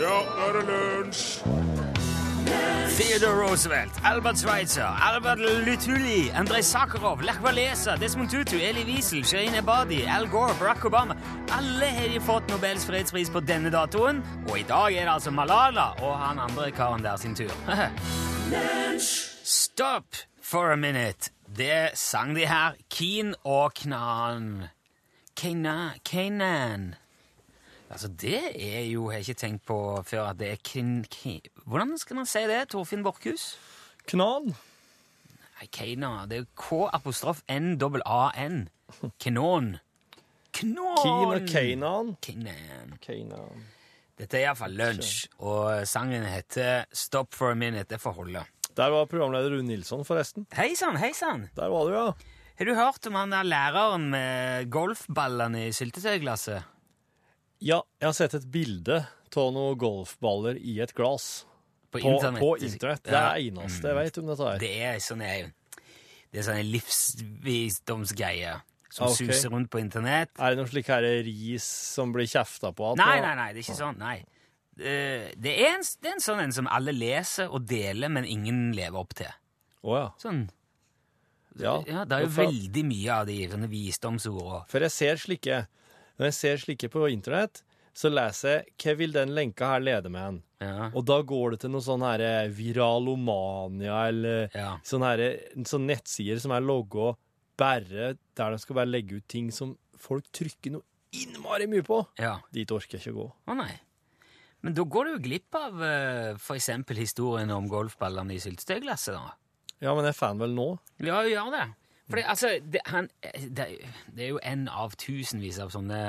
Ja, nå er det lunsj! Theodore Roosevelt, Albert Schweitzer, Albert Lutuli, Andrej Sakharov, Lech Walesa, Desmond Tutu, Elie Wiesel, Shirin Ebadi, Al Gore, Barack Obama Alle har de fått Nobels fredspris på denne datoen, og i dag er det altså Malala og han andre karen der sin tur. Stop for a minute. Det sang de her. Keen og Knan. Kena, Kanan. Altså, det er jo Jeg har ikke tenkt på før at det er kin hvordan skal man si det, Torfinn Borchhus? Knan. Nei, Keina. Det er K-apostrof N-A-N. Knon. Knon! Keinan. Keinan. Dette er iallfall lunsj, og sangen heter Stop for a minute. Det får holde. Der var programleder Rune Nilsson, forresten. Hei sann, hei sann! Der var du, ja. Har du hørt om han der læreren med golfballene i syltetøyglasset? Ja, jeg har sett et bilde av noen golfballer i et glass. På På, internett. på internett. Det er det eneste jeg vet om dette her. Det er sånn en, det er sånne livsvisdomsgreier som okay. suser rundt på internett. Er det noe slik her ris som blir kjefta på? Nei, nei, nei, det er ikke sånn. Nei. Det er, en, det er en sånn en som alle leser og deler, men ingen lever opp til. Oh, ja. Sånn. ja. Ja, det er jo For- veldig mye av de sånne visdomsord. For jeg ser slike Når jeg ser slike på internett, så leser jeg hva vil den lenka her lede med hen. Ja. Og da går det til noe sånn her viralomania, eller Ja. sånn her, sånne nettsider som er logga bare der de skal bare legge ut ting som folk trykker noe innmari mye på. ja. Dit orker jeg ikke gå. Å nei. Men da går du jo glipp av f.eks. for eksempel historien om golfballene i syltetøyglasset, da. Ja, men jeg er fan vel nå. Ja, gjør det. For det, altså, det, han, det, det er jo en av tusenvis av sånne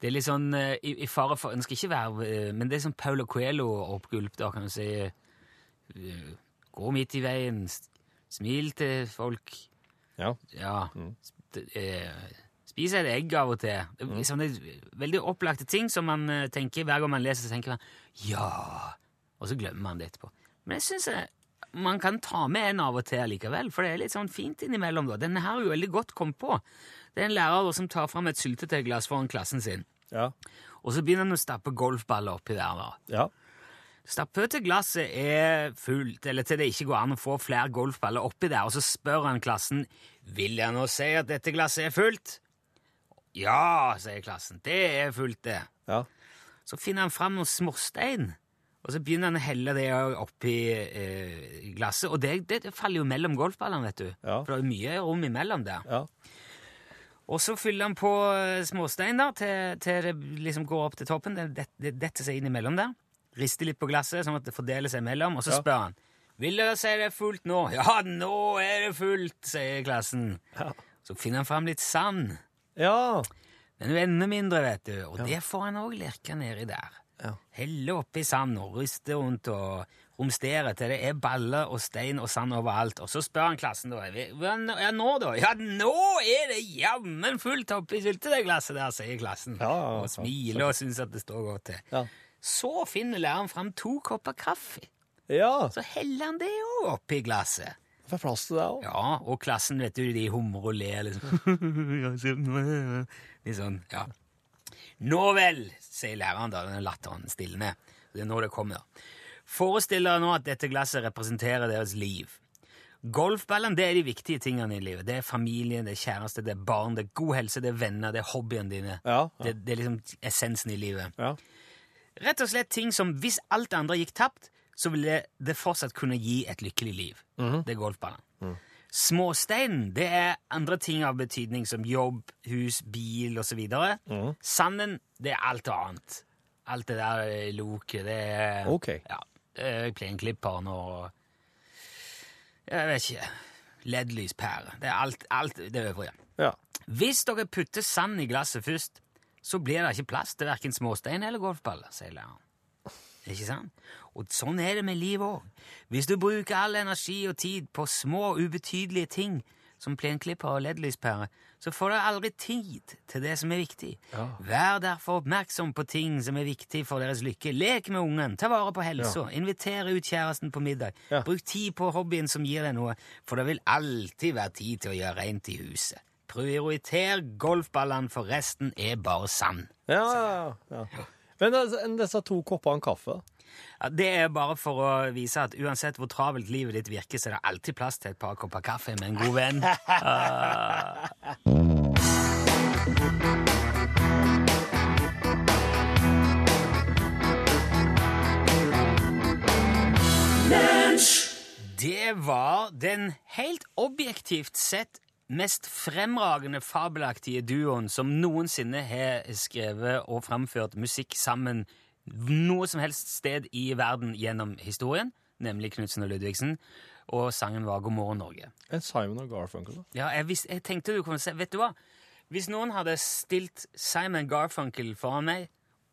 Det er litt sånn eh, i, i fare for skal ikke være eh, Men det er sånn Paulo Coelho-oppgulp, da, kan du si. Eh, Gå midt i veien, smil til folk. Ja. Ja. eh, Spis et egg av og til. Det er sånne veldig opplagte ting som man tenker hver gang man leser, så tenker man ja, og så glemmer man det etterpå. Men jeg syns man kan ta med en av og til likevel, for det er litt sånn fint innimellom. da. Denne her er jo veldig godt kommet på. Det er en lærer som tar fram et syltetøyglass foran klassen sin, Ja. og så begynner han å stappe golfballer oppi der. da. Ja. Stappe til glasset er fullt, eller til det ikke går an å få flere golfballer oppi der, og så spør han klassen vil jeg nå si at dette glasset er fullt. Ja, sier klassen, det er fullt, det. Ja. Så finner han fram noen småstein, og så begynner han å helle det oppi eh, glasset, og det, det, det faller jo mellom golfballene, vet du. Ja. For det er mye rom imellom der. Ja. Og så fyller han på eh, småstein da, til, til det liksom går opp til toppen. Det, det, det detter seg innimellom der. Rister litt på glasset, sånn at det fordeler seg mellom. Og så Ja. spør han vil dere si det er fullt nå. Ja, nå er det fullt, sier klassen. Ja. Så finner han fram litt sand. Ja. Den er enda mindre, vet du. Og det får han òg lirke nedi der. Ja. Heller oppi sand og ryster rundt og romsterer til det er baller og stein og sand overalt. Og så spør han klassen da Ja, nå, da? Ja, nå er det jammen fullt oppi syltetøyglasset der, sier klassen. Ja, ja, og smiler og syns at det står godt til. Ja. Så finner læreren fram to kopper kaffe. Ja. Så heller han det òg oppi glasset. Får plass til det òg. Ja, og klassen, vet du, de humrer og ler liksom. Litt sånn, ja. Nå vel, sier læreren da, den latteren stilner. Det er nå det kommer. Forestill dere nå at dette glasset representerer deres liv. Golfballen det er de viktige tingene i livet. Det er familien, det er kjæreste, det er barn, det er god helse, det er venner, det er hobbyene dine. Ja, ja. Det, det er liksom essensen i livet. Ja. Rett og slett ting som hvis alt det andre gikk tapt, så ville det fortsatt kunne gi et lykkelig liv. Det er golfballen. Småsteinen det er andre ting av betydning, som jobb, hus, bil osv. Sanden det er alt annet. Alt det der eh, loket, det er Ok. Ja, er plenklipperen og Jeg vet ikke LED-lyspære. Det er alt, alt det øvrige. Ja. Hvis dere putter sand i glasset først, så blir det ikke plass til verken småstein eller golfballer, sier læreren. Ikke sant? Og sånn er det med livet òg. Hvis du bruker all energi og tid på små, ubetydelige ting som plenklipper og LED-lyspære, så får du aldri tid til det som er viktig. Vær derfor oppmerksom på ting som er viktig for deres lykke. Lek med ungen, ta vare på helsa, inviter ut kjæresten på middag. Ja. Bruk tid på hobbyen som gir deg noe, for det vil alltid være tid til å gjøre rent i huset. Prioriter golfballene, for resten er bare sand. Ja, ja, ja. Men altså, disse to koppene kaffe. Ja, det er bare for å vise at uansett hvor travelt livet ditt virker, så er det alltid plass til et par kopper kaffe med en god venn. Ah. Det var den helt objektivt sett mest fremragende fabelaktige duoen som noensinne har skrevet og framført musikk sammen noe som helst sted i verden gjennom historien, nemlig Knutsen og Ludvigsen, og sangen var God morgen, Norge. En Simon og Garfunkel, da? Ja, jeg, vis, jeg tenkte du kunne se Vet du hva? Hvis noen hadde stilt Simon Garfunkel foran meg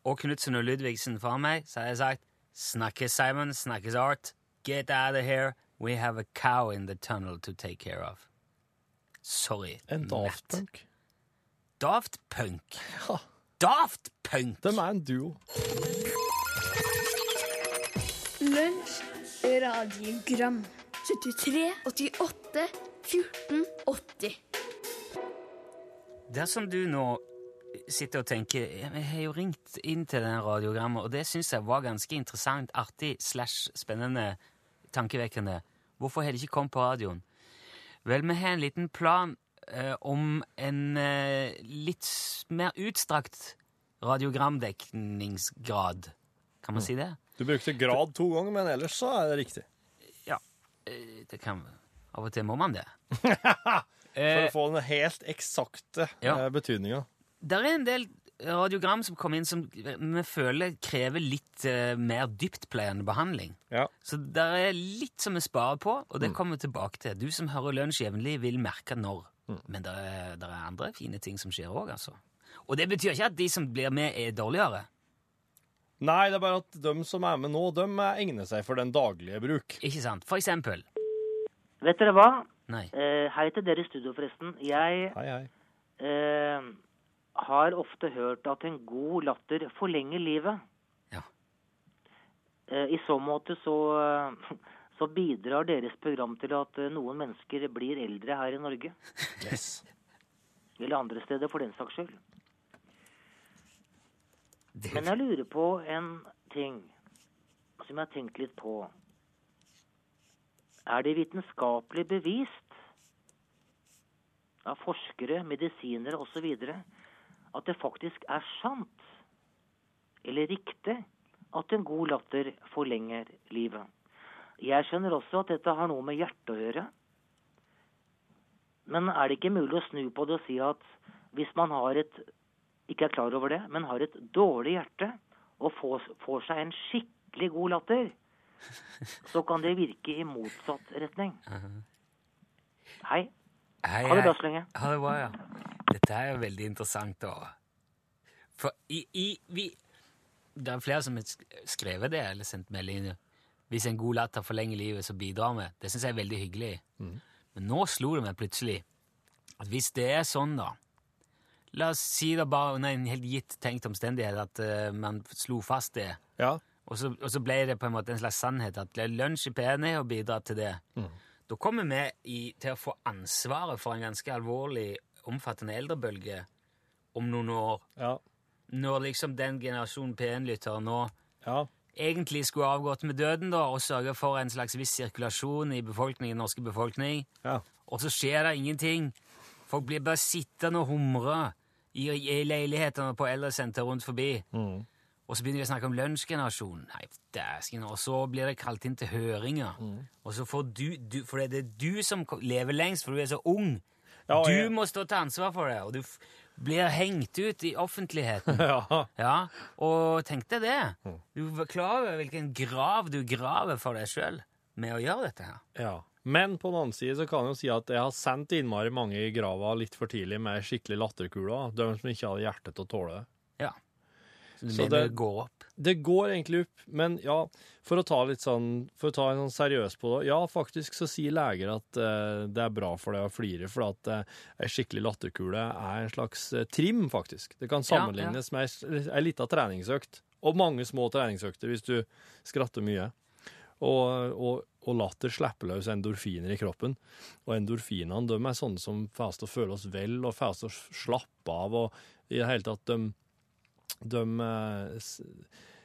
og Knutsen og Ludvigsen foran meg, så hadde jeg sagt Snakkes Simon, snakkes art, get out of here, we have a cow in the tunnel to take care of. Sorry. En Daft Matt. Punk? Daft Punk. Ja. Daft Punk! De er en duo. Lunsj, radiogram 73, 88, 14, 80 Dersom du nå sitter og tenker Jeg har jo ringt inn til den radiogrammet, og det syns jeg var ganske interessant, artig slash spennende, tankevekkende. Hvorfor har det ikke kommet på radioen? Vel, vi har en liten plan eh, om en eh, litt mer utstrakt radiogramdekningsgrad. Kan man si det? Du brukte grad to ganger, men ellers så er det riktig. Ja. eh, Det kan Av og til må man det. For Eh, å få den helt eksakte Ja. eh, betydninga. Det er en del radiogram som kommer inn som vi føler krever litt eh, mer dyptpleiende behandling. Ja. Så det er litt som vi sparer på, og det kommer vi tilbake til. Du som hører Lunsj jevnlig, vil merke når. Men det er, er andre fine ting som skjer òg, altså. Og det betyr ikke at de som blir med, er dårligere. Nei, det er bare at de som er med nå, de egner seg for den daglige bruk. Ikke sant? For eksempel. Vet dere hva? Nei. Eh, hei til dere i studio, forresten. Jeg Hei, hei. eh, har ofte hørt at en god latter forlenger livet. Ja. Eh, I så måte så, så bidrar deres program til at eh, noen mennesker blir eldre her i Norge. Yes. Eller andre steder, for den saks skyld. Det, Men jeg lurer på en ting som jeg har tenkt litt på. Er det vitenskapelig bevist av forskere, medisinere osv. at det faktisk er sant eller riktig at en god latter forlenger livet? Jeg skjønner også at dette har noe med hjertet å gjøre. Men er det ikke mulig å snu på det og si at hvis man har et ikke er klar over det, men har et dårlig hjerte og får, får seg en skikkelig god latter, så kan det virke i motsatt retning. Hei. Hei, Ha det bra så lenge. Ha det bra, ja. Dette er jo veldig interessant, da. For i, i vi, Det er flere som har skrevet det, eller sendt meldinger. Hvis en god latter forlenger livet, så bidrar vi. Det syns jeg er veldig hyggelig. Men nå slo det meg plutselig at hvis det er sånn, da La oss si det bare under en helt gitt tenkt omstendighet at uh, man slo fast det, Ja. og så, og så ble det på en måte en slags sannhet at lunsj i P1 er å bidra til det. Da kommer vi i, til å få ansvaret for en ganske alvorlig, omfattende eldrebølge om noen år. Ja. Når liksom den generasjonen P1-lyttere nå Ja. egentlig skulle avgått med døden da, og sørge for en slags viss sirkulasjon i befolkningen, norske befolkning, Ja. og så skjer det ingenting. Folk blir bare sittende og humre i, i leilighetene på eldresenter rundt forbi. Og så begynner vi å snakke om lunsjgenerasjonen. Nei, dæsken. Og så blir det kalt inn til høringer. Og så får du, du For det er du som lever lengst, for du er så ung. Ja, du må stå til ansvar for det, og du blir hengt ut i offentligheten. ja. Ja, og tenk deg det. Du er klar over hvilken grav du graver for deg sjøl med å gjøre dette her. Ja. Men på den annen side så kan jeg jo si at jeg har sendt innmari mange i grava litt for tidlig med skikkelig latterkuler. De som ikke hadde hjerte til å tåle det. Ja. Så det- går opp? Det går egentlig opp, men ja, for å ta litt sånn, for å ta en sånn seriøs på det, ja, faktisk så sier leger at uh, det er bra for deg å flire, for at uh, ei skikkelig latterkule er en slags uh, trim, faktisk. Det kan Ja, sammenlignes med ei ei lita treningsøkt, og mange små treningsøkter hvis du skratter mye. Og, og, og latter slipper løs endorfiner i kroppen. Og endorfinene de er sånne som får oss til å føle oss vel, og får oss til å slappe av, og i det hele tatt de De,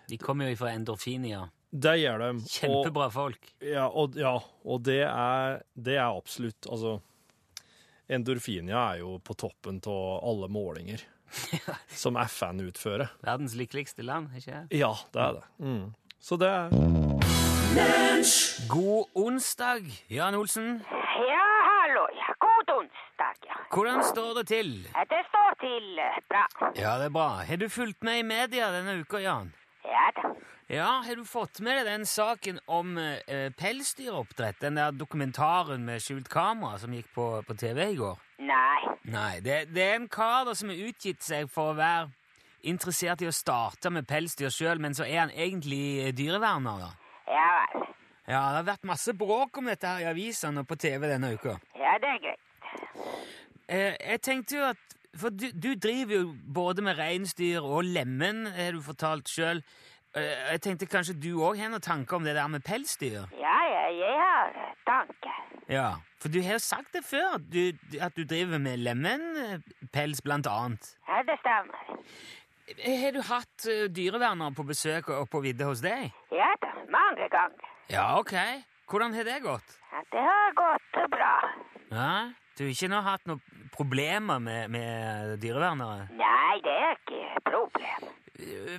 De kommer jo ifra Endorfinia. det gjør de. Og, Kjempebra folk. ja, og, ja, og det er, det er absolutt Altså, endorfinia er jo på toppen av alle målinger som FN utfører. Verdens lykkeligste land, ikke det? Ja, det er det. Mm. Så det er God onsdag, Jan Olsen. Ja, hallo. Ja. Hvordan står det til? Det står til bra. Ja, det er bra. Har du fulgt med i media denne uka, Jan? Ja da. Ja, har du fått med deg den saken om eh, pelsdyroppdrett? Den der dokumentaren med skjult kamera som gikk på, på TV i går? Nei. Nei, det, det er en kar da som har utgitt seg for å være interessert i å starte med pelsdyr sjøl, men så er han egentlig eh, dyreverner, da. Ja vel. Ja, det har vært masse bråk om dette her i avisene og på TV denne uka. Ja, det er greit. Eh, jeg tenkte jo at For du, du driver jo både med reinsdyr og lemen, har du fortalt sjøl. Eh, jeg tenkte kanskje du òg har noen tanker om det der med pelsdyr? Ja, ja, jeg har eh, tanker. Ja, For du har jo sagt det før, du, at du driver med lemenpels, blant annet. Ja, det stemmer. Eh, Har du hatt dyrevernere på besøk og på vidde hos deg? Ja da, mange ganger. Ja, ok. Hvordan har det gått? Ja, det har gått bra. Ja, Du har ikke nå hatt noen problemer med, med dyrevernere? Nei, det er ikke problem.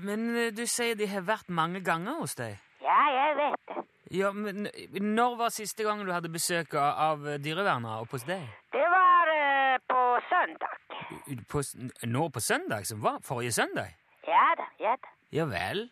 Men eh, du sier de har vært mange ganger hos deg? Ja, jeg vet det. Ja, men Når var siste gang du hadde besøk av dyrevernere oppe hos deg? Det var uh, på søndag. På, nå på søndag, som var forrige søndag? Ja da, ja da. Ja vel.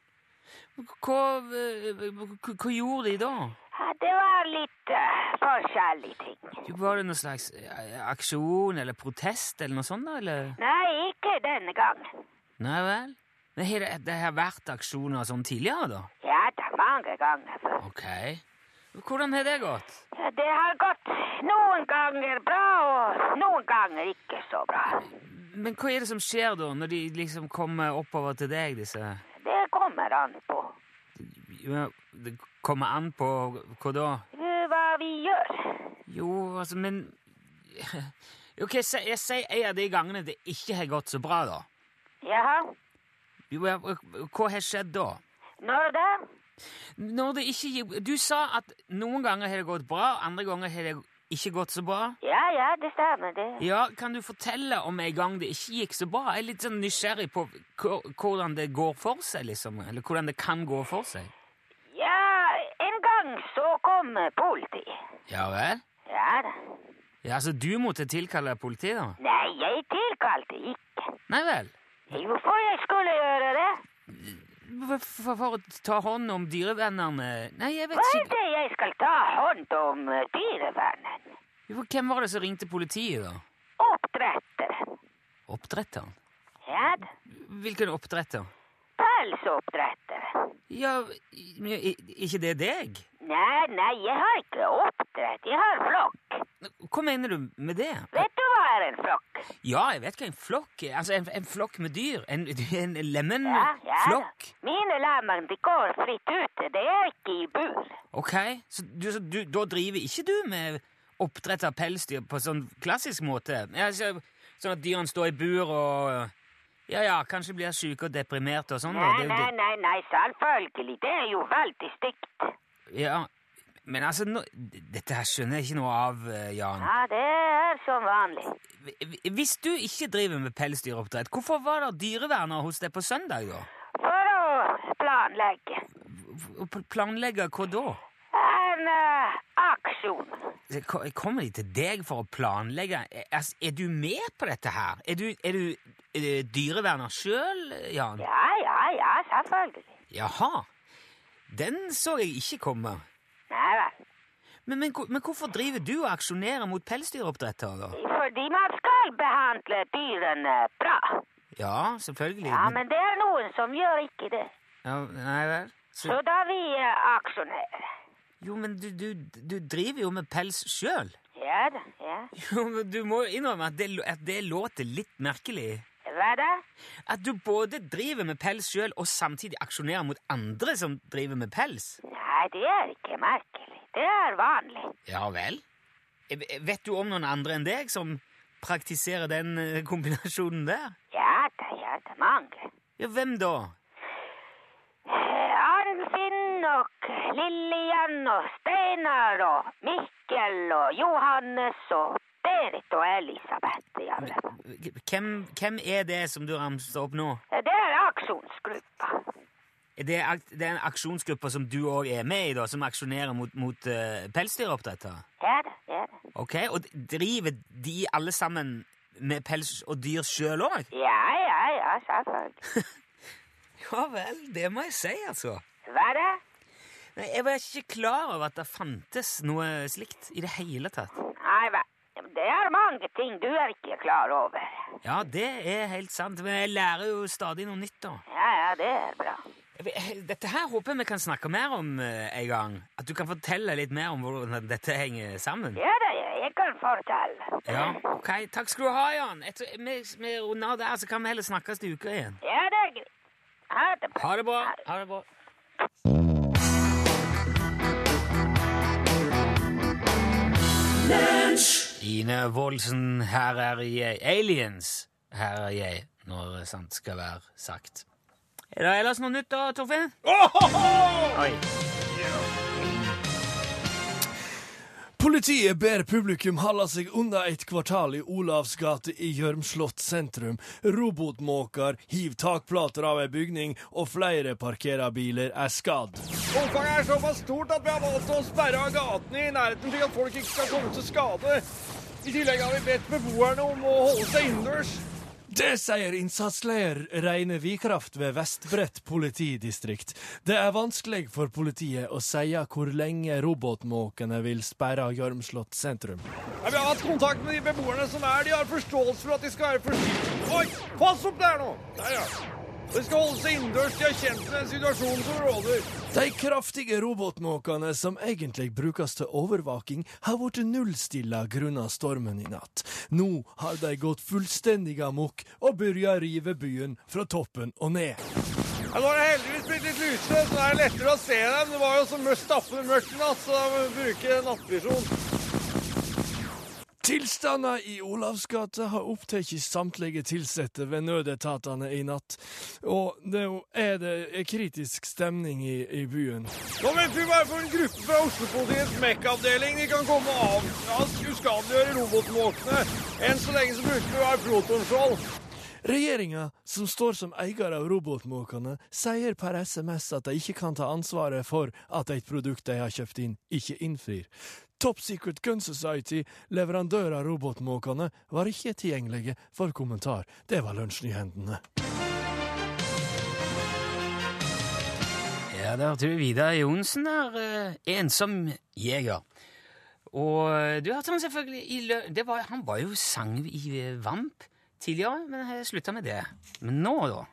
Hva, eh, hva, hva gjorde de da? Ja, det var litt uh, forskjellige ting. Var det noen slags eh, aksjon eller protest eller noe sånt? da, eller? Nei, ikke denne gangen. Nei vel? Men har det, det har vært aksjoner sånn tidligere, da? Ja da, mange ganger før. Ok. Hvordan har det gått? Ja, det har gått noen ganger bra, og noen ganger ikke så bra. Men hva er det som skjer da, når de liksom kommer oppover til deg, disse Det kommer an på Ja, Det kommer an på hva da? hva vi gjør. Jo, altså, men Ok, jeg sier en av de gangene det ikke har gått så bra, da. Jaha, Jo, ja, Hva har skjedd da? når det? Når det ikke Du sa at noen ganger har det gått bra, andre ganger har det ikke gått så bra. Ja, ja, det stemmer det. Ja, Kan du fortelle om en gang det ikke gikk så bra? Jeg er litt sånn nysgjerrig på hvordan det går for seg, liksom. Eller hvordan det kan gå for seg. Ja, en gang så kom eh, politiet. Ja vel? Ja da. Ja, Så du måtte tilkalle politi, da? Nei, jeg tilkalte ikke. Nei vel? Hvorfor jeg skulle gjøre det? For, for, å ta hånd om dyrevennene Nei, jeg vet Hva er det jeg skal ta hånd om eh, Hvem var det som ringte politiet, da? Oppdretteren. Oppdretteren? Ja da. Hvilken oppdretter? Pelsoppdretteren. Ja, ikke det deg? Nei, nei, jeg har ikke oppdrett. Jeg har flokk. Hva mener du med det? Vet du hva er en flokk? Ja, jeg vet hva en flokk er. Altså, en, en flokk med dyr. En, en Ja, ja da. Mine lemmer de går fritt ute. De er ikke i bur. Ok, så, du, så du, da driver ikke du med oppdrett av pelsdyr på sånn klassisk måte? Altså, sånn at dyrene står i bur og Ja, ja, kanskje blir syke og deprimerte og sånn? Nei, nei, nei, nei, selvfølgelig. Det er jo veldig stygt. Ja, men altså, nå, dette her skjønner jeg ikke noe av, eh, Jan. Ja, det er som vanlig. Hvis du ikke driver med pelsdyroppdrett, hvorfor var det dyreverner hos deg på søndag, da? For å planlegge P Planlegge hva da? en uh, aksjon. Ko- Kommer de til deg for å planlegge? Er, altså, er du med på dette her? Er du, er du eh, dyreverner sjøl, Jan? Ja, ja, ja, selvfølgelig. Jaha. Den så jeg ikke komme. Nei vel. Men, men, men hvorfor driver du og aksjonerer mot pelsdyroppdrettere? Fordi man skal behandle dyrene bra. Ja, selvfølgelig. Ja, men det er noen som gjør ikke det. ja, Nei vel? Så, Så da vi eh, aksjonerer. jo, men du, du, du driver jo med pels sjøl. Ja da, ja. Jo, men du må jo innrømme at det, at det låter litt merkelig. Hva da? At du både driver med pels sjøl og samtidig aksjonerer mot andre som driver med pels. Nei, det er ikke merkelig. Det er vanlig. Ja vel? Eh, Vet du om noen andre enn deg som praktiserer den eh, kombinasjonen der? Ja da, ja da, mange. Ja, hvem da? Eh, Arnfinn og Lillian og Steinar og Mikkel og Johannes og Berit og Elisabeth. i alle fall. Hvem, hvem er det som du ramser opp nå? Eh, Det er aksjonsgruppa. Det, er, det er en aksjonsgruppe som du òg er med i, da, som aksjonerer mot, mot uh, pelsdyroppdrett? Ja, Det er det, det er det. Ok, Og driver de alle sammen med pels og dyr sjøl òg? Ja, ja, ja, selvfølgelig. Ja vel, det må jeg si, altså. Hva er det? Nei, Jeg var ikke klar over at det fantes noe slikt i det hele tatt. Nei, hva? Det er mange ting du er ikke klar over. Ja, det er helt sant, men jeg lærer jo stadig noe nytt, da. Ja, ja, det er bra. Dette her håper jeg vi kan snakke mer om eh, en gang. At du kan fortelle litt mer om hvordan dette henger sammen. Ja da, jeg kan fortelle. Ja, ok. Takk skal du ha, Jan. Etter, vi, vi runder av der, så kan vi heller snakkes til uka igjen. Ja, det er greit. Ha det bra. Ha det bra. Ha det bra. Ine Woldsen, her er jeg. Aliens, her er jeg, når sant skal være sagt. Er det ellers noe nytt da, Torfinn? Oi. Politiet ber publikum holde seg unna et kvartal i Olavs gate i Gjørmslott sentrum. Robotmåker hiver takplater av ei bygning, og flere parkerer biler er skadd. Omfanget er såpass stort at vi har valgt å sperre av gatene i nærheten slik at folk ikke skal komme til skade. I tillegg har vi bedt beboerne om å holde seg innendørs. Det sier innsatsleder Reine Vikraft ved Vestbrett politidistrikt. Det er vanskelig for politiet å si hvor lenge robotmåkene vil sperre Gjørmslott sentrum. Ja, vi har hatt kontakt med de beboerne som er. De har forståelse for at de skal være forsiktige. Oi, pass opp der nå! Der, ja. De skal holdes innendørs. De er kjent med den situasjonen som råder. De kraftige robotmåkene som egentlig brukes til overvåking, har blitt nullstilla grunnet stormen i natt. Nå har de gått fullstendig amok og begynt å rive byen fra toppen og ned. Ja, nå er det heldigvis blitt litt lysere, så det er lettere å se dem. Det var jo så mørkt stappende mørkt i natt, så da må vi bruke nattvisjon. Tilstander i Olavsgata har opptatt samtlige ansatte ved nødetatene i natt, og det er det er kritisk stemning i, i byen. Nå venter vi bare for en gruppe fra Oslo-politiets MEC-avdeling. De kan komme av ja, uskadeliggjøre robotmåkene. Enn så lenge så bruker vi bare protonskjold. Regjeringa, som står som eier av robotmåkene, sier per SMS at de ikke kan ta ansvaret for at et produkt de har kjøpt inn, ikke innfrir. Top Secret Gun Society, leverandør av robotmåkene, var ikke tilgjengelige for kommentar. Det var lunsjnyhendene. Ja, der hørte du Vidar Johnsen der, eh, ensom jeger. Og eh, du hørte han selvfølgelig i lø... Var, han var jo sang i eh, Vamp tidligere, men jeg slutta med det. Men nå, da?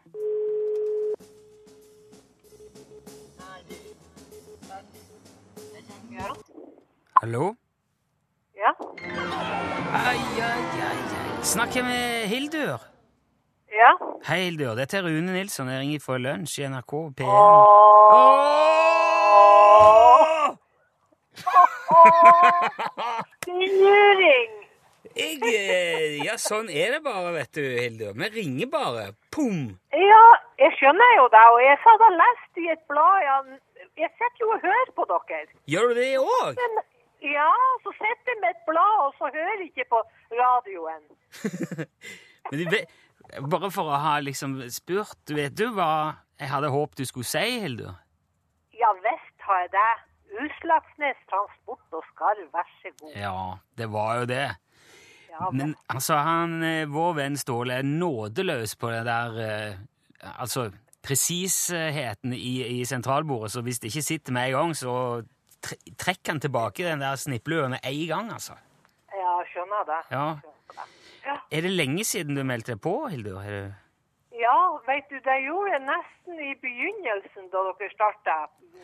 Hallo? Ja. Ai, ai, ai, ai. Snakker jeg med Hildur? Ja. Hei, Hildur. Dette er Rune Nilsson. Jeg ringer fra Lunsj i NRK P1. Din luring! Jeg, eh, ja, sånn er det bare, vet du, Hildur. Vi ringer bare. Pum! Ja, jeg skjønner jo det, og jeg satt og leste i et blad. Ja. Jeg sitter jo og hører på dere. Gjør du det òg? Ja, så sitter jeg med et blad, og så hører jeg ikke på radioen. Men vet, bare for å ha liksom spurt, vet du hva jeg hadde håpet du skulle si, Hildur? Ja visst har jeg det. Utslagsnes Transport og Skarv, vær så god. Ja, det var jo det. Men altså, han, eh, vår venn Ståle er nådeløs på det der eh, Altså, presisheten i, i sentralbordet, så hvis det ikke sitter med en gang, så tre trekker han tilbake den der snipplua med en gang, altså. ja skjønner det. Ja. Skjønner det. Ja. Er det lenge siden du meldte deg på, Hildur? Ja, vet du, det gjorde jeg nesten i begynnelsen da dere starta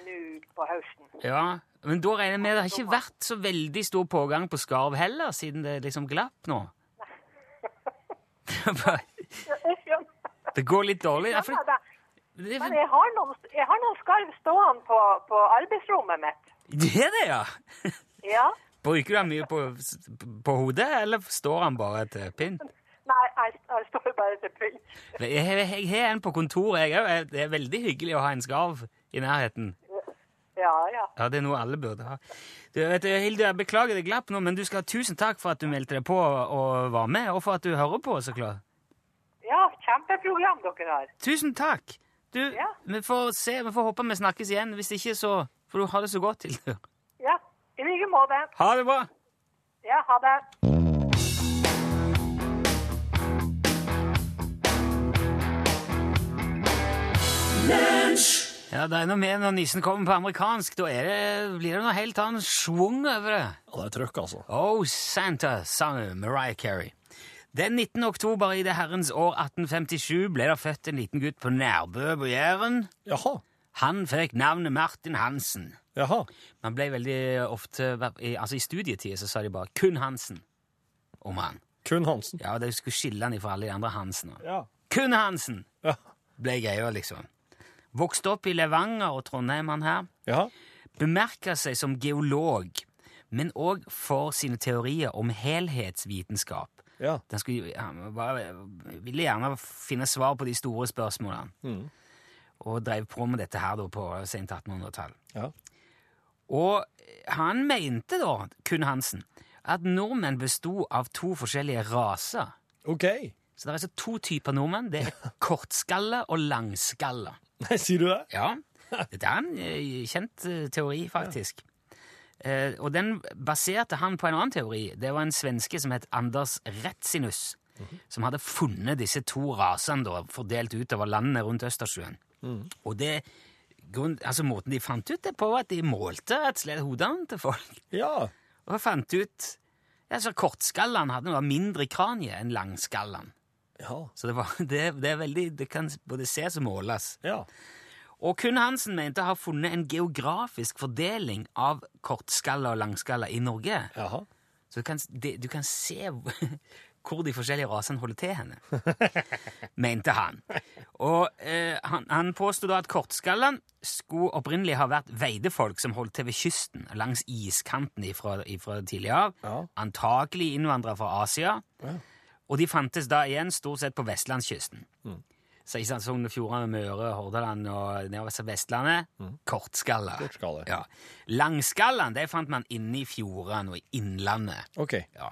nå på høsten. Ja, men da regner jeg med det har ikke vært så veldig stor pågang på skarv heller, siden det liksom glapp nå? Det går litt dårlig. Ja, det, Men jeg har noen, jeg har noen skarv stående på, på arbeidsrommet mitt. det er det, ja! Ja. Bruker du den mye på, på hodet, eller står han bare til pynt? Nei, jeg, jeg står bare til pynt. Jeg, har en på kontoret, jeg òg. Det er veldig hyggelig å ha en skarv i nærheten. Ja, ja. Ja, det er noe alle burde ha. Du, vet, du, Hilde, jeg beklager det glapp nå, men du skal ha tusen takk for at du meldte deg på og var med, og for at du hører på, så klart. Ja, kjempeprogram dere har. Tusen takk! Du, Ja. vi får se, vi får håpe vi snakkes igjen. Hvis ikke, så får du ha det så godt, Hilde. Ja, i like måte. Ha det bra! Ja, ha det. Ja, det er noe med når nissen kommer på amerikansk. Da er det, blir det noe helt annet schwung over det. Ja, det er trøkk, altså. Oh, Santa, sang Mariah Carey. Den 19. oktober i det herrens år 1857 ble det født en liten gutt på Nærbø på Jæren. Jaha. Han fikk navnet Martin Hansen. Jaha. Man ble veldig ofte Altså I studietida så sa de bare 'kun Hansen' om han. Kun Hansen. Ja, De skulle skille han fra alle de andre Hansene. Ja. Kun Hansen Ja. ble greia, liksom. Vokste opp i Levanger og Trondheim, han her. Ja. Bemerka seg som geolog, men òg for sine teorier om helhetsvitenskap. Ja. Den skulle, han var, ville gjerne finne svar på de store spørsmålene. Mm. Og drev på med dette her da på sent 1800-tall. Ja. Og han mente da, kun Hansen, at nordmenn besto av to forskjellige raser. OK. Så det er altså to typer nordmenn. Det er kortskalle og langskalle. Nei, sier du det? Ja, dette er en eh, kjent eh, teori, faktisk. Eh, og den baserte han på en annen teori. Det var en svenske som het Anders Retsinus, som hadde funnet disse to rasene da, fordelt utover landene rundt Østersjøen. Og det, grunn, altså måten de fant ut det på, var at de målte rett og slett hodene til folk. Ja. Og fant ut altså så Kortskallene hadde noe mindre kranie enn langskallene. Ja. Så det, var, det, det er veldig, det kan både ses og måles. Ja. Og kun Hansen mente å ha funnet en geografisk fordeling av kortskaller og langskaller i Norge. Jaha. Så du kan, de, du kan se hvor de forskjellige rasene holder til henne, mente han. Og eh, han, han påstod da at kortskallene skulle opprinnelig ha vært veidefolk som holdt til ved kysten, langs iskanten ifra, ifra tidlig av, Ja. antakelig innvandrere fra Asia, og de fantes da igjen stort sett på vestlandskysten. Så ikke Sogn og Fjordane, Møre, Hordaland og nedover til Vestlandet. Kortskalle. Kortskalle. Ja. Langskallene det fant man inne i fjordene og i innlandet. OK. Ja.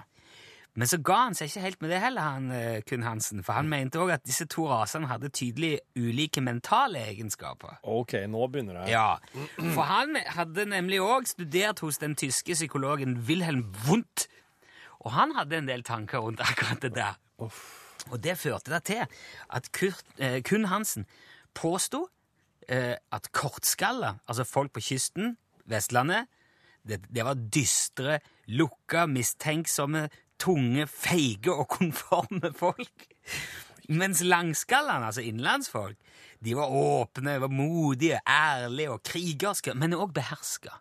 Men så ga han seg ikke helt med det heller, han eh, kun Hansen. For han mente òg at disse to rasene hadde tydelig ulike mentale egenskaper. OK, nå begynner det. Ja, For han hadde nemlig òg studert hos den tyske psykologen Wilhelm Wundt. Og han hadde en del tanker rundt akkurat det der. Og det førte da til at Kurt, eh, kun Hansen påsto eh, at kortskaller, altså folk på kysten, Vestlandet, det, det var dystre, lukka, mistenksomme, tunge, feige og konforme folk. Mens langskallene, altså innlandsfolk, de var åpne, var modige, ærlige og krigerske, men òg beherska.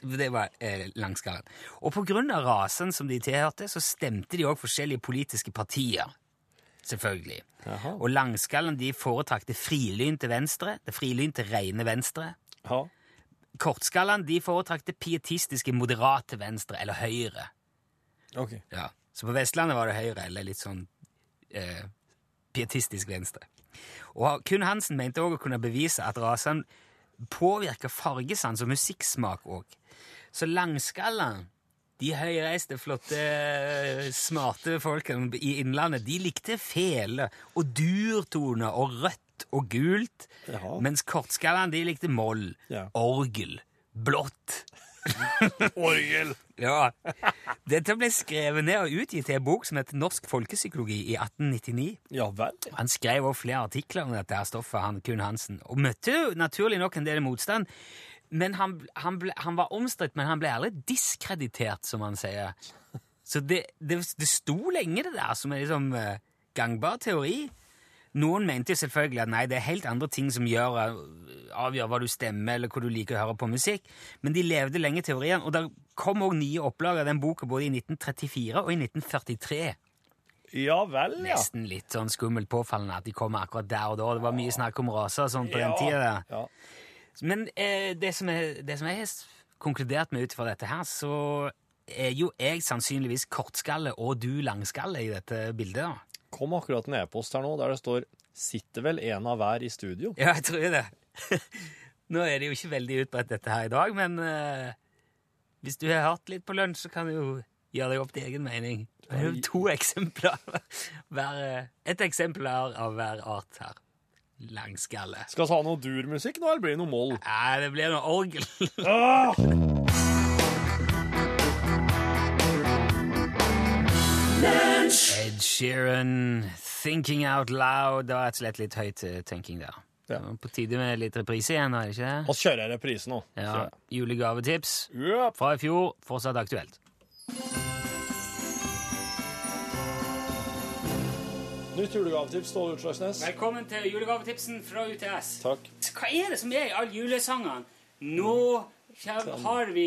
Det var eh, langskallen. Og av rasen som de tilhørte, så stemte de òg forskjellige politiske partier. Selvfølgelig. Aha. Og langskallen de foretrakk det frilynte venstre, det frilynte rene venstre. Ja. Kortskallen de foretrakk det pietistiske moderate venstre, eller høyre. OK. Ja. Så på Vestlandet var det høyre, eller litt sånn eh, pietistisk venstre. Og kun Hansen mente òg å kunne bevise at rasene påvirker fargesans og musikksmak òg. Så langskallene, de høyreiste, flotte, smarte folkene i Innlandet, de likte fele og durtone og rødt og gult, Jaha. mens kortskallene, de likte moll, Ja. orgel, blått. Orgel! Ja. Dette ble skrevet ned og utgitt i en bok som heter Norsk folkepsykologi i 1899. Ja vel. Han skrev også flere artikler om dette stoffet, han kun Hansen, og møtte jo naturlig nok en del motstand. Men han, han, ble, han var omstridt, men han ble aldri diskreditert, som han sier. Så det, det, det sto lenge, det der, som en liksom, eh, gangbar teori. Noen mente jo selvfølgelig at nei, det er helt andre ting som gjør, eh, avgjør hva du stemmer, eller hvor du liker å høre på musikk, men de levde lenge teorien, og det kom òg nye opplag av den boka både i 1934 og i 1943. Ja vel, ja. Nesten litt sånn skummelt påfallende at de kom akkurat der og da. Det var mye snakk om raser og sånn på den tida. Ja. Men eh, det, som det som jeg har konkludert med ut fra dette her, så er jo jeg sannsynligvis kortskalle og du langskalle i dette bildet. da. kom akkurat en e-post her nå der det står 'Sitter vel en av hver i studio'? Ja, jeg tror det. Nå er det jo ikke veldig utbredt dette her i dag, men eh, hvis du har hørt litt på lunsj, så kan du jo gjøre deg opp til egen mening. Det er jo to eksempler. Hver, eh, et eksempel er av hver art her. Langskalle. Skal vi ha noe durmusikk nå, eller blir det noe moll? Nei, det blir noe orgel. Ed Sheeran, 'Thinking Out Loud'. Det var rett og slett litt høyt eh, tenking der. Ja. På tide med litt reprise igjen, er det ikke det? Vi kjører reprise nå. Ja, Julegavetips yep. fra i fjor, fortsatt aktuelt. Nytt julegavetips, Ståle Utslagsnes. Velkommen til julegavetipsen fra UTS. Takk. Hva er det som er i alle julesangene? Nå har vi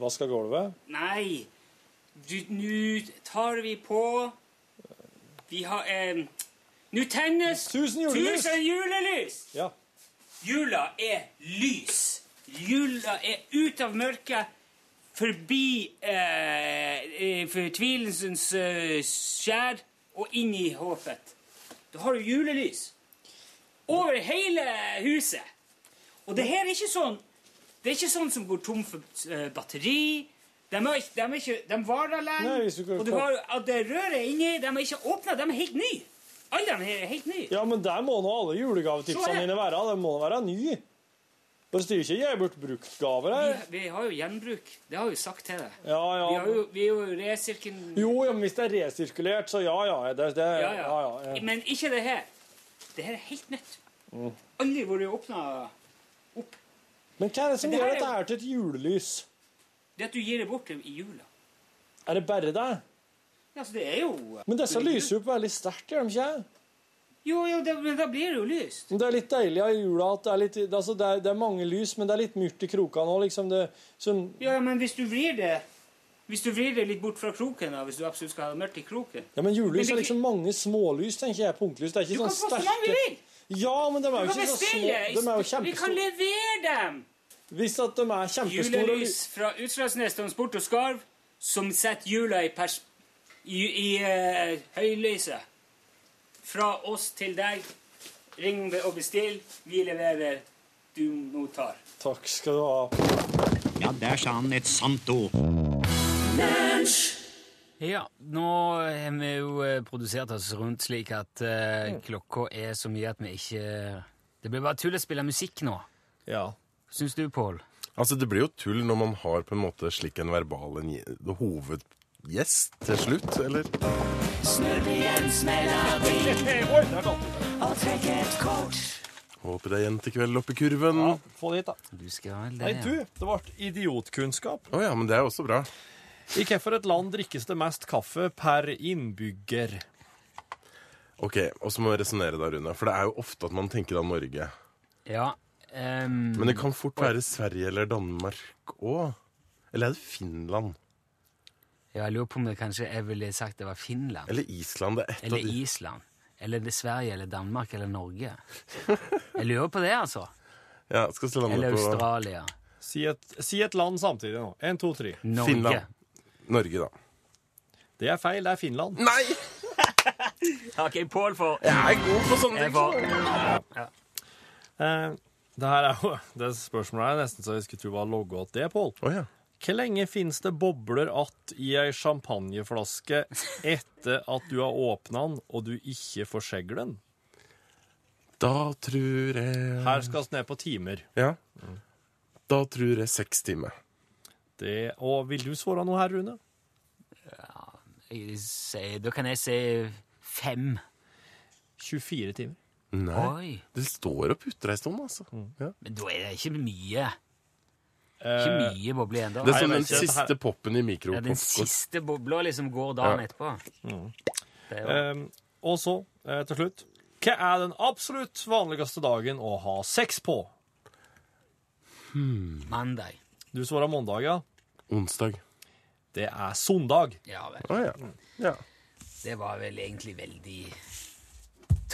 Vaska gulvet. Nei. Nå tar vi på Vi har eh, Nå tennes Tusen julelys. tusen julelys! Ja. Jula er lys. Jula er ut av mørket, forbi eh, eh, fortvilelsens eh, skjær og inn i håpet. Da har du julelys over hele huset. Og det her er ikke sånn Det er ikke sånn som går tom for eh, batteri. De, er ikke, de, er ikke, de varer lenge. Og har det røret inni. De er ikke åpna. De er helt nye. Alle de her er helt nye. ja, men der må nå alle julegavetipsene dine være. De må være nye. Bare styrer ikke gi bort bruktgaver gaver' her. vi har jo gjenbruk. Det har vi sagt til deg. Ja, Vi, har ja. jo, vi er jo resirkulert. Jo, ja, men hvis det er resirkulert, så ja, ja. Det, det, Ja, ja, ja. ja, ja. Men ikke det her. Det her er helt nytt. Mm. Aldri vært åpna opp. Men hva er det som det gjør dette her til et julelys? Det at du gir det bort i jula. Er det bare det? Ja, altså, det er jo Men disse lyser jo opp veldig sterkt, gjør de ikke? Jo, jo, det, men da blir det jo lyst. Det er litt deilig av jula at det er, litt, altså det er, det er mange lys, men det er litt mørkt i krokene òg, liksom. Det, sånn, Ja, men hvis du vrir det Hvis du vrir det litt bort fra kroken, da, hvis du absolutt skal ha det mørkt i kroken ja, men julelys Men er liksom mange smålys, tenker jeg. Punktlys. Det er Du ikke kan sånn få så mange du sterke vil! Ja, men de er jo ikke så små. De er jo Vi kan levere dem! Hvis at de er kjempestore Julelys fra Utslagsnes Transport og Skarv som setter jula i, pers i, i uh, høylyset. Fra oss til deg. Ring og bestill. Vi leverer. Du mottar. Takk skal du ha. Ja, der sa han et sant ord. Ja, nå har vi jo eh, produsert oss rundt slik at uh, klokka er så mye at vi ikke Det blir bare tull å spille musikk nå. Ja. Syns du, Pål? Altså, Det blir jo tull når man har på en måte slik en verbal en, gje- hovedgjest til slutt, eller? Snurr Jens melodi. Og trekk et kort. Håper det er jentekveld oppe i kurven. Ja, få det hit, da. Du skal vel Nei, du, det ble idiotkunnskap. ja, men det er også bra. I hvilket land drikkes det mest kaffe per innbygger? Ok, og så må vi resonnere da, Rune. For det er jo ofte at man tenker da Norge. Ja. Um, Men det kan fort være Sverige eller Danmark òg. Eller er det Finland? Ja, jeg lurer på om det kanskje jeg ville sagt det var Finland. Eller Island? Det er et Eller av de Island. Eller det er Sverige eller Danmark eller Norge. Jeg lurer på det, altså. Ja, skal vi lande Eller på Australia. Si et, si et land samtidig nå. Én, to, tre. Norge. Finland. Norge, da. Det er feil. Det er Finland. Nei! OK, Pål får Jeg er god på sånne Jeg ting. får Eh, det her er jo Det spørsmålet er nesten så jeg skulle tro var logga til det, Pål. Å ja. Hvor lenge finnes det bobler att i ei champagneflaske etter at du har åpna den og du ikke får skjegl den? Da tror jeg Her skal vi ned på timer. Ja. Da tror jeg seks timer. Det, og vil du svare noe her, Rune? Jeg sier- Da kan jeg si fem. 24 timer. Nei. Oi. Det står og putrer ei stund, altså. Ja. Men da er det ikke mye. Eh, Ikke mye bobler igjen da. Det er som den siste poppen i Ja, den siste bobla liksom går dagen Ja. etterpå. Det er eh, og så, eh, til slutt Hva er den absolutt vanligste dagen å ha sex på? mandag. Du svarer mandag, ja. Onsdag. Det er søndag. Ja vel. Oh, ja. ja. Det var vel egentlig veldig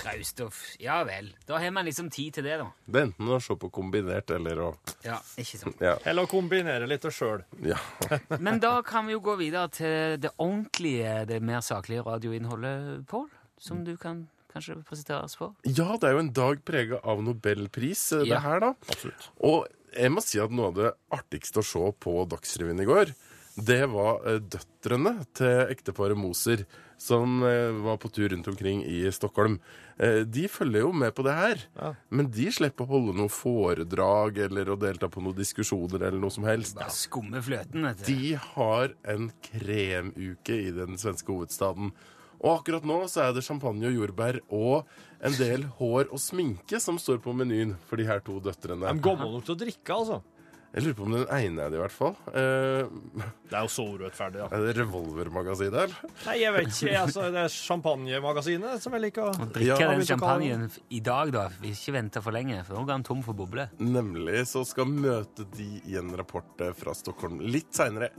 traust og Ja vel. Da har man liksom tid til det, da. Det er enten å se på kombinert eller å Ja, ikke sant. Ja. Eller å kombinere litt sjøl. ja. Men da kan vi jo gå videre til det ordentlige, det mer saklige radioinnholdet, Pål. som du kan kanskje presentere oss for? Ja, det er jo en dag prega av nobelpris, eh, det Ja. her, da. Absolutt. Og jeg må si at noe av det artigste å se på Dagsrevyen i går, det var eh, døtrene til ekteparet Moser, som eh, var på tur rundt omkring i Stockholm. Eh, De følger jo med på det her, Ja. men de slipper å holde noe foredrag eller å delta på noen diskusjoner eller noe som helst. Bare skumme fløten, vet du. De har en kremuke i den svenske hovedstaden. Og akkurat nå så er det champagne og jordbær og en del hår og sminke som står på menyen for de her to døtrene. De går nok til å drikke, altså. Jeg lurer på om den ene er det, i hvert fall. Uh, Det er jo så urettferdig, ja. er det Revolvermagasinet, eller? Nei, jeg vet ikke. Altså, det er Champagnemagasinet som jeg liker. Å drikke Ja, den champagnen i dag, da. Vi ikke vente for lenge, for nå går han tom for bobler. Nemlig så skal møte de i en rapport eh, fra Stockholm litt seinere.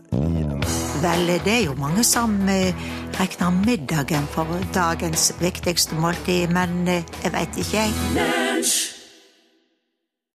Vel, det er jo mange som uh, regner middagen for dagens viktigste måltid, men uh, jeg veit ikke, jeg.